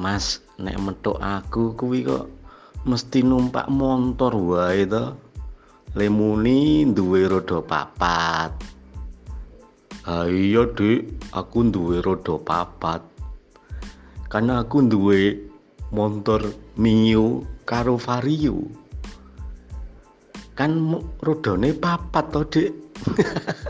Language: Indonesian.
Mas nek metuk aku kuwi kok mesti numpak motor wae to. Lemuni duwe roda papat. Ayo iya dik aku duwe roda papat. Karena aku duwe motor Mio karo Vario. Kan rodone papat to dek.